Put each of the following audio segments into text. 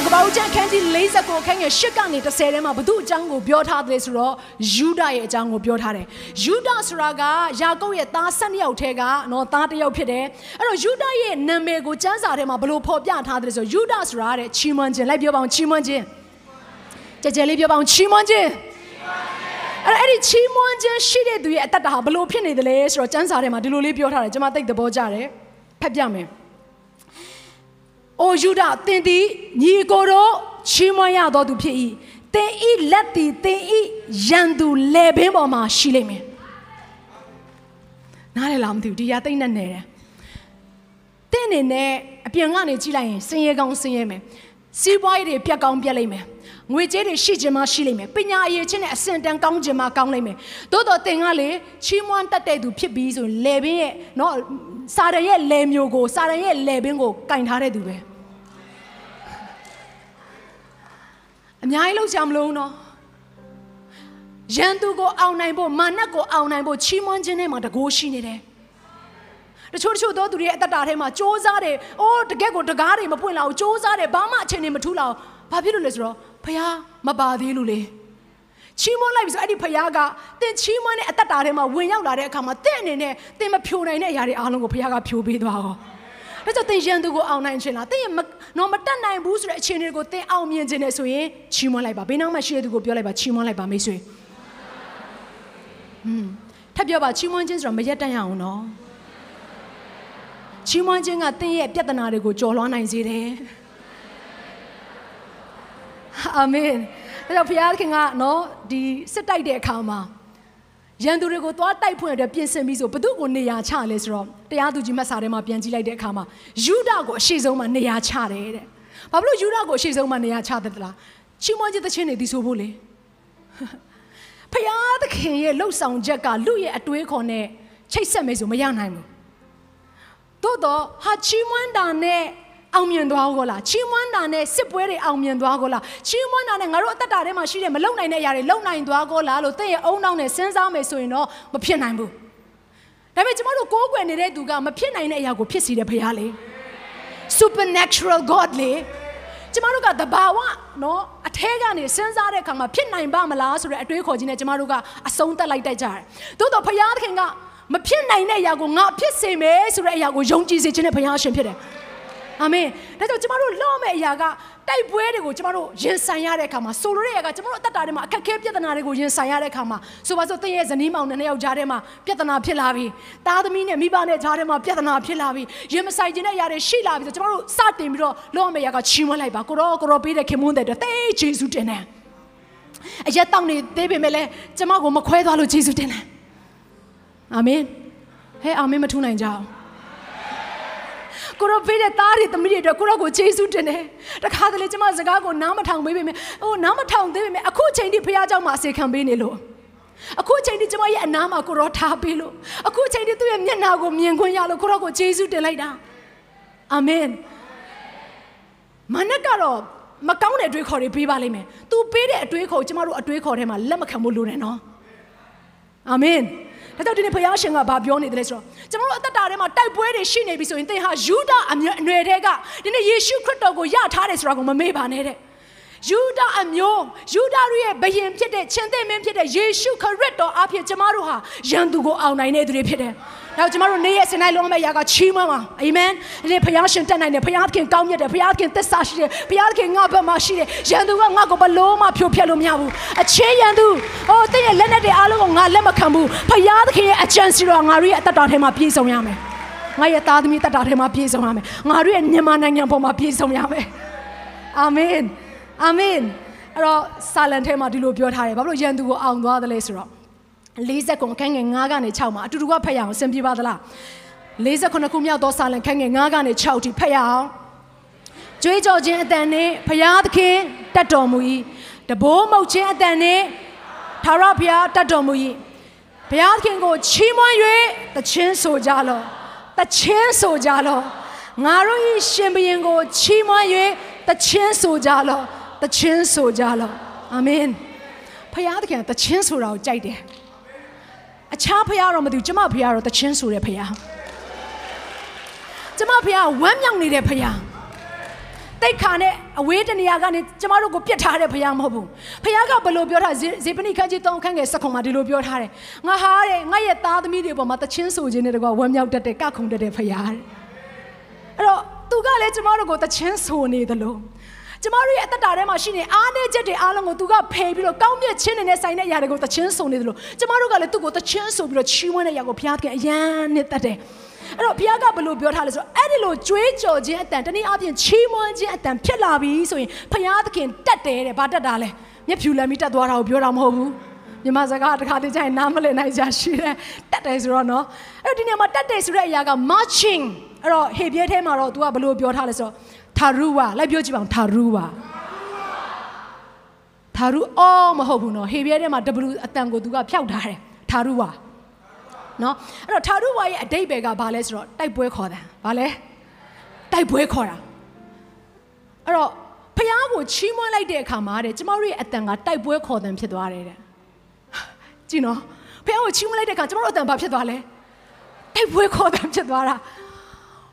တော့ကပ္ပဦးကျမ်းခန်းကြီး40ကိုခန်းငယ်10ကနေ30ထဲမှာဘု து အကြောင်းကိုပြောထားတယ်ဆိုတော့ယူဒရဲ့အကြောင်းကိုပြောထားတယ်ယူဒဆိုတာကယာကုပ်ရဲ့သား12ယောက်ထဲကနော်သားတစ်ယောက်ဖြစ်တယ်အဲ့တော့ယူဒရဲ့နာမည်ကိုကျမ်းစာထဲမှာဘယ်လိုဖော်ပြထားတယ်ဆိုယူဒဆိုတာတဲ့ချီးမွမ်းခြင်းလိုက်ပြောပါအောင်ချီးမွမ်းခြင်းကြဲကြဲလေးပြောပါအောင်ချီးမွမ်းခြင်းအဲ့တော့အဲ့ဒီချီးမွမ်းခြင်းရှိတဲ့သူရဲ့အတ္တဟာဘယ်လိုဖြစ်နေသလဲဆိုတော့ကျမ်းစာထဲမှာဒီလိုလေးပြောထားတယ်ကျွန်မသိတဲ့သဘောကျတယ်ဖတ်ပြမယ် အိုယူဒသင်သည်ညီကိုတို့ချီးမွမ်းရတော်သူဖြစ်၏သင်ဤလက်သည်သင်ဤရန်သူလေဘင်းပေါ်မှာရှိလိမ့်မယ်နားလည်လားမသိဘူးဒီရသိမ့်နဲ့နေတယ်သင်အနေနဲ့အပြင်ကနေကြည့်လိုက်ရင်စင်ရဲကောင်းစင်ရဲမယ်စီးပွားရေးတွေပြက်ကောင်းပြက်လိမ့်မယ်ငွေကြေးတွေရှိခြင်းမရှိလိမ့်မယ်ပညာအရေးချင်းနဲ့အစင်တန်ကောင်းခြင်းမကောင်းလိမ့်မယ်သို့တော်သင်ကလေချီးမွမ်းတတ်တဲ့သူဖြစ်ပြီးဆိုရင်လေဘင်းရဲ့เนาะစာရရဲ့လေမျိုးကိုစာရရဲ့လေဘင်းကိုကင်ထားတဲ့သူပဲ အများကြီးလောက်ချင်မလို့နော်ရန်သူကိုအောင်နိုင်ဖို့မာနကိုအောင်နိုင်ဖို့ချီးမွမ်းခြင်းထဲမှာတကိုးရှိနေတယ်တချို့တချို့သောသူတွေရဲ့အတ္တထဲမှာစ조사တယ်အိုးတကက်ကိုတကားတွေမပွင့်လာဘူးစ조사တယ်ဘာမှအချိန်တွေမထူးလာဘူးဘာဖြစ်လို့လဲဆိုတော့ဖះမပါသေးလို့လေချီးမွမ်းလိုက်ပြီဆိုအဲ့ဒီဖះကတင်ချီးမွမ်းတဲ့အတ္တထဲမှာဝင်ရောက်လာတဲ့အခါမှာတင့်အနေနဲ့တင်မဖြိုနိုင်တဲ့အရာတွေအားလုံးကိုဖះကဖြိုပေးသွားတော့ ဒါကြောင့်သင်ရန်သူကိုအောင်နိုင်ခြင်းလားသင်ရမနော်မတက်နိုင်ဘူးဆိုတဲ့အခြေအနေကိုသင်အောင်မြင်ခြင်းနဲ့ဆိုရင်ချီးမွမ်းလိုက်ပါဘေးနားမှာရှိတဲ့သူကိုပြောလိုက်ပါချီးမွမ်းလိုက်ပါမိတ်ဆွေဟွန်းထပ်ပြောပါချီးမွမ်းခြင်းဆိုတော့မရက်တန့်ရအောင်နော်ချီးမွမ်းခြင်းကသင်ရဲ့ပြဿနာတွေကိုကျော်လွှားနိုင်စေတယ်အာမင်ဒါကြောင့်ဘုရားခင်ကနော်ဒီစစ်တိုက်တဲ့အခါမှာ ရန်သူတွေကိုသွားတိုက်ဖွင့်အတွက်ပြင်ဆင်ပြီးဆိုဘသူကိုနေရာချလဲဆိုတော့တရားသူကြီးမတ်စာထဲမှာပြန်ကြည့်လိုက်တဲ့အခါမှာယူဒကိုအရှိဆုံးမှာနေရာချတယ်တဲ့။ဘာဖြစ်လို့ယူဒကိုအရှိဆုံးမှာနေရာချတယ်တလား။ချီးမွမ်းခြင်းသခြင်းတွေဒီဆိုဖို့လေ။ဖယားသခင်ရဲ့လှုပ်ဆောင်ချက်ကလူရဲ့အတွေးခေါ်နဲ့ချိတ်ဆက်မယ်ဆိုမရနိုင်ဘူး။သို့တော့ဟာချီးမွမ်းတာနဲ့ အောင်မြင်သွားကိုလားချီးမွမ်းတာနဲ့စစ်ပွဲတွေအောင်မြင်သွားကိုလားချီးမွမ်းတာနဲ့ငါတို့အသက်တာထဲမှာရှိတဲ့မလုံနိုင်တဲ့အရာတွေလုံနိုင်သွားကိုလားလို့တင့်ရဲ့အုံနောက်နဲ့စဉ်းစားမယ်ဆိုရင်တော့မဖြစ်နိုင်ဘူးဒါပေမဲ့ကျမတို့ကိုးကွယ်နေတဲ့သူကမဖြစ်နိုင်တဲ့အရာကိုဖြစ်စီတယ်ဖရားလေ supernatural god လေကျမတို့ကတဘာဝနော်အထဲကနေစဉ်းစားတဲ့အခါမှာဖြစ်နိုင်ပါမလားဆိုတဲ့အတွေးခေါ်ခြင်းနဲ့ကျမတို့ကအဆုံးသက်လိုက်တတ်ကြတယ်သို့တော့ဖရားသခင်ကမဖြစ်နိုင်တဲ့အရာကိုငါဖြစ်စေမယ်ဆိုတဲ့အရာကိုယုံကြည်စေခြင်းနဲ့ဖရားရှင်ဖြစ်တယ် အာမင်ဒါကြောင့်ကျမတို့လော့မဲ့အရာကတိုက်ပွဲတွေကိုကျမတို့ရင်ဆိုင်ရတဲ့အခါမှာဆိုလိုတဲ့အရာကကျမတို့အသက်တာထဲမှာအခက်အခဲပြဿနာတွေကိုရင်ဆိုင်ရတဲ့အခါမှာဆိုပါစို့သင်ရဲ့ဇနီးမောင်နဲ့နှစ်ယောက်ကြားထဲမှာပြဿနာဖြစ်လာပြီတားသမီးနဲ့မိဘနဲ့ကြားထဲမှာပြဿနာဖြစ်လာပြီရင်မဆိုင်ခြင်းတဲ့အရာတွေရှိလာပြီဆိုကျမတို့စတင်ပြီးတော့လော့မဲ့အရာကချီးမွမ်းလိုက်ပါကိုရောကိုရောပေးတဲ့ခင်မွန်းတဲ့အတွက်သေဂျေစုတင်တယ်အရက်တောင်းနေသေးပေမဲ့လည်းကျမကိုမခွဲသွားလို့ဂျေစုတင်တယ်အာမင်ဟဲ့အာမင်မထူနိုင်ကြအောင် ကိုရောပေးတဲ့သားတွေသမီးတွေအတွက်ကိုရောကိုကျေးဇူးတင်တယ်တခါတလေကျမစကားကိုနားမထောင်ပေးပေမဲ့ဟိုနားမထောင်သေးပေမဲ့အခုအချိန်ထိဖခင်เจ้าမှာအစေခံပေးနေလို့အခုအချိန်ထိကျမရဲ့အနားမှာကိုရောထားပေးလို့အခုအချိန်ထိသူ့ရဲ့မျက်နှာကိုမြင်ခွင့်ရလို့ကိုရောကိုကျေးဇူးတင်လိုက်တာအာမင်မနက်ကတော့မကောင်းတဲ့အတွေးခေါ်တွေပေးပါလိမ့်မယ်။ तू ပေးတဲ့အတွေးခေါ်ကျမတို့အတွေးခေါ်ထဲမှာလက်မခံဖို့လိုတယ်နော်။အာမင်။ ဒါကြောင့်ဒီနေ့ဘုရားရှင်ကဘာပြောနေတယ်လဲဆိုတော့ကျွန်တော်တို့အသက်တာထဲမှာတိုက်ပွဲတွေရှိနေပြီဆိုရင်သင်ဟာယူဒအမျိုးအနွယ်တွေကဒီနေ့ယေရှုခရစ်တော်ကိုယထားတယ်ဆိုတာကိုမမေ့ပါနဲ့တဲ့။ ယူဒအမျိုးယူဒရဲ့ဘယင်ဖြစ်တဲ့ရှင်သင်မင်းဖြစ်တဲ့ယေရှုခရစ်တော်အဖြစ်ကျမတို့ဟာယန်သူကိုအောင်နိုင်တဲ့သူတွေဖြစ်တယ်။ဒါကျမတို့နေ့ရက်စနေလုံးမဲ့ရာကချီးမွမ်းပါအာမင်ဒီနေ့ဘုရားရှင်တက်နိုင်တယ်ဘုရားခင်ကောင်းမြတ်တယ်ဘုရားခင်သစ္စာရှိတယ်ဘုရားခင်ငါ့ဘက်မှာရှိတယ်ယန်သူကငါ့ကိုဘလို့မှဖြိုဖျက်လို့မရဘူးအချင်းယန်သူဟိုတင်းရဲ့လက်နဲ့တွေအားလုံးကိုငါလက်မခံဘူးဘုရားသခင်ရဲ့အကြံစီတော်ငါတို့ရဲ့အသက်တာထဲမှာပြည့်စုံရမယ်ငါရဲ့သားသမီးတက်တာထဲမှာပြည့်စုံရမယ်ငါတို့ရဲ့မြန်မာနိုင်ငံပေါ်မှာပြည့်စုံရမယ်အာမင် အာမင်အဲ့တော့စာလန်ထဲမှာဒီလိုပြောထားတယ်ဘာလို့ရန်သူကိုအောင်သွားတယ်လဲဆိုတော့40ခုခန်းငယ်9ကနေ6မှာအတူတူကဖတ်ရအောင်ဆင်ပြေပါသလား49ခုမြောက်သောစာလံခန်းငယ်9ကနေ6ထိဖတ်ရအောင်ကြွေးကြော်ခြင်းအတန်နှင့်ဖရာသခင်တတ်တော်မူ၏တဘိုးမှုတ်ခြင်းအတန်နှင့်သာရဖရာတတ်တော်မူ၏ဘုရားသခင်ကိုချီးမွမ်း၍တခြင်းဆိုကြလော့တခြင်းဆိုကြလော့ငါတို့၏ရှင်ဘုရင်ကိုချီးမွမ်း၍တခြင်းဆိုကြလော့ တခြင်းဆိုကြလော့အာမင်ဖရာသခင်တခြင်းဆိုတာကိုကြိုက်တယ်အခြားဖရာတော့မသိဘူးကျမဖရာတော့တခြင်းဆိုတဲ့ဖရာကျမဖရာဝမ်းမြောက်နေတဲ့ဖရာတိတ်ခါနဲ့အဝေးတနေရာကနေကျမတို့ကိုပြစ်ထားတဲ့ဖရားမဟုတ်ဘူးဖရားကဘယ်လိုပြောထားဇေပနိခန်းကြီးတောင်းခန်းငယ်စက်ခုံမှာဒီလိုပြောထားတယ်ငါဟာတဲ့ငါရဲ့သားသမီးတွေပေါ်မှာတချင်းဆိုခြင်းနဲ့တကွာဝမ်းမြောက်တတ်တဲ့ကခုံတတ်တဲ့ဖရားတဲ့အဲ့တော့သူကလည်းကျမတို့ကိုတချင်းဆိုနေသလို ကျမတို့ရဲ့အသက်တာထဲမှာရှိနေအားနည်းချက်တွေအားလုံးကိုသူကဖယ်ပြီးတော့ကောင်းမြတ်ခြင်းနဲ့ဆိုင်တဲ့အရာတွေကိုတချင်းဆိုနေသလိုကျမတို့ကလည်းသူ့ကိုတချင်းဆိုပြီးတော့ချီးမွမ်းတဲ့အရာကိုဘုရားကအယံနဲ့တတ်တယ်အဲ့တော့ဘုရားကဘယ်လိုပြောထားလဲဆိုတော့အဲ့ဒီလိုကြွေးကြော်ခြင်းအတန်တနည်းအားဖြင့်ချီးမွမ်းခြင်းအတန်ဖြစ်လာပြီဆိုရင်ဘုရားသခင်တတ်တယ်တဲ့ဘာတတ်တာလဲမျက်ဖြူလမ်းပြီးတတ်သွားတာကိုပြောတာမဟုတ်ဘူးမြမစကားတစ်ခါတည်းကျရင်နားမလည်နိုင်ကြရှိတယ်တတ်တယ်ဆိုတော့နော်အဲ့တော့ဒီနေရာမှာတတ်တယ်ဆိုတဲ့အရာက marching အဲ့တော့ဟေပြဲထဲမှာတော့ तू ကဘယ်လိုပြောထားလဲဆိုတော့ tharuwa လိုက်ပြောကြည့်ပါဦး tharuwa သာရုအော်မဟုတ်ဘူးနော်ဟေပြဲထဲမှာ W အတန်ကိုသူကဖျောက်ထားတယ်သာရုဝါနော်အဲ့တော့သာရုဝါရဲ့အတိတ်ပဲကဘာလဲဆိုတော့တိုက်ပွဲခေါ်တာဘာလဲတိုက်ပွဲခေါ်တာအဲ့တော့ဖျားကိုချီးမွမ်းလိုက်တဲ့အခါမှာတဲ့ကျမတို့ရဲ့အတန်ကတိုက်ပွဲခေါ်တယ်ဖြစ်သွားတယ်တဲ့ကြည့်နော်ဖျားကိုချီးမွမ်းလိုက်တဲ့အခါကျမတို့အတန်ဘာဖြစ်သွားလဲတိုက်ပွဲခေါ်တယ်ဖြစ်သွားတာ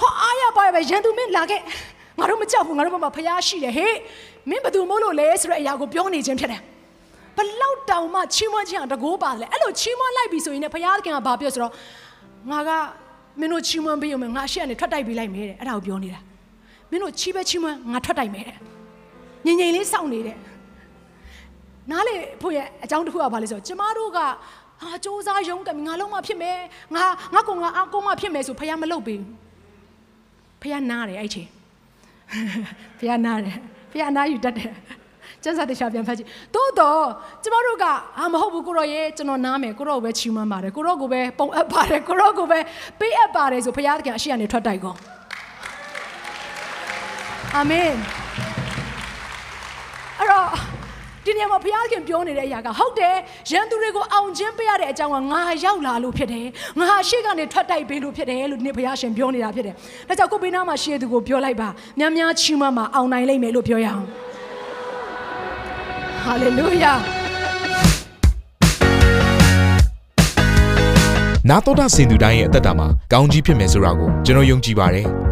ဟောအားရပါပဲရန်သူမင်းလာခဲ့ ငါတို့မကြောက်ဘူးငါတို့ဘက်မှာဖျားရှိတယ်ဟေးမင်းဘယ်သူမို့လို့လဲဆိုတဲ့အရာကိုပြောနေခြင်းဖြစ်တယ်ဘလောက်တောင်မှချီးမွမ်းခြင်းအတကိုးပါလေအဲ့လိုချီးမွမ်းလိုက်ပြီဆိုရင်လည်းဘုရားသခင်ကဘာပြောဆိုတော့ငါကမင်းတို့ချီးမွမ်းပေးရုံနဲ့ငါရှေ့ကနေထွက်တိုက်ပေးလိုက်မယ်တဲ့အဲ့ဒါကိုပြောနေတာမင်းတို့ချီးပဲချီးမွမ်းငါထွက်တိုက်မယ်တဲ့ငြိမ်ငြိမ်လေးစောင့်နေတဲ့နားလေဖို့ရဲ့အကြောင်းတစ်ခုကဘာလဲဆိုတော့ကျမတို့ကဟာစူးစမ်းရုံးကငါလုံးမဖြစ်မယ်ငါငါကောင်ငါအကောင်မဖြစ်မယ်ဆိုဖះမလုပ်ပေးဘူးဖះနားတယ်အဲ့ချ င်းဖះနားတယ်ဖះနားယူတတ်တယ်ကျန်းစာတခြားပြန်ဖတ်ကြည့်သို့တော့ကျမတို့ကအာမဟုတ်ဘူးကိုရောရဲ့ကျွန်တော်နားမယ်ကိုရောကိုပဲချီးမွမ်းပါတယ်ကိုရောကိုပဲပုံအပ်ပါတယ်ကိုရောကိုပဲပေးအပ်ပါတယ်ဆိုဘုရားသခင်အရှိကနေထွက်တိုက်ကုန်အာမင်အဲ့တော့ ဒီနေရာမှာဘုရားခင်ပြောနေတဲ့အရာကဟုတ်တယ်ရန်သူတွေကိုအောင်ခြင်းပေးရတဲ့အကြောင်းကငါရောက်လာလို့ဖြစ်တယ်ငါရှေ့ကနေထွက်တိုက်ပေးလို့ဖြစ်တယ်လို့ဒီနေ့ဘုရားရှင်ပြောနေတာဖြစ်တယ်ဒါကြောင့်ကိုပေးနာမှာရှေ့သူကိုပြောလိုက်ပါများများချီးမွမ်းမှာအောင်နိုင်လိမ့်မယ်လို့ပြောရအောင်ဟာလေလုယာနာတော်တာစင်သူတိုင်းရဲ့အသက်တာမှာကောင်းကြီးဖြစ်မယ်ဆိုတာကိုကျွန်တော်ယုံကြည်ပါတယ်။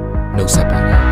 နှုတ်ဆက်ပါတယ်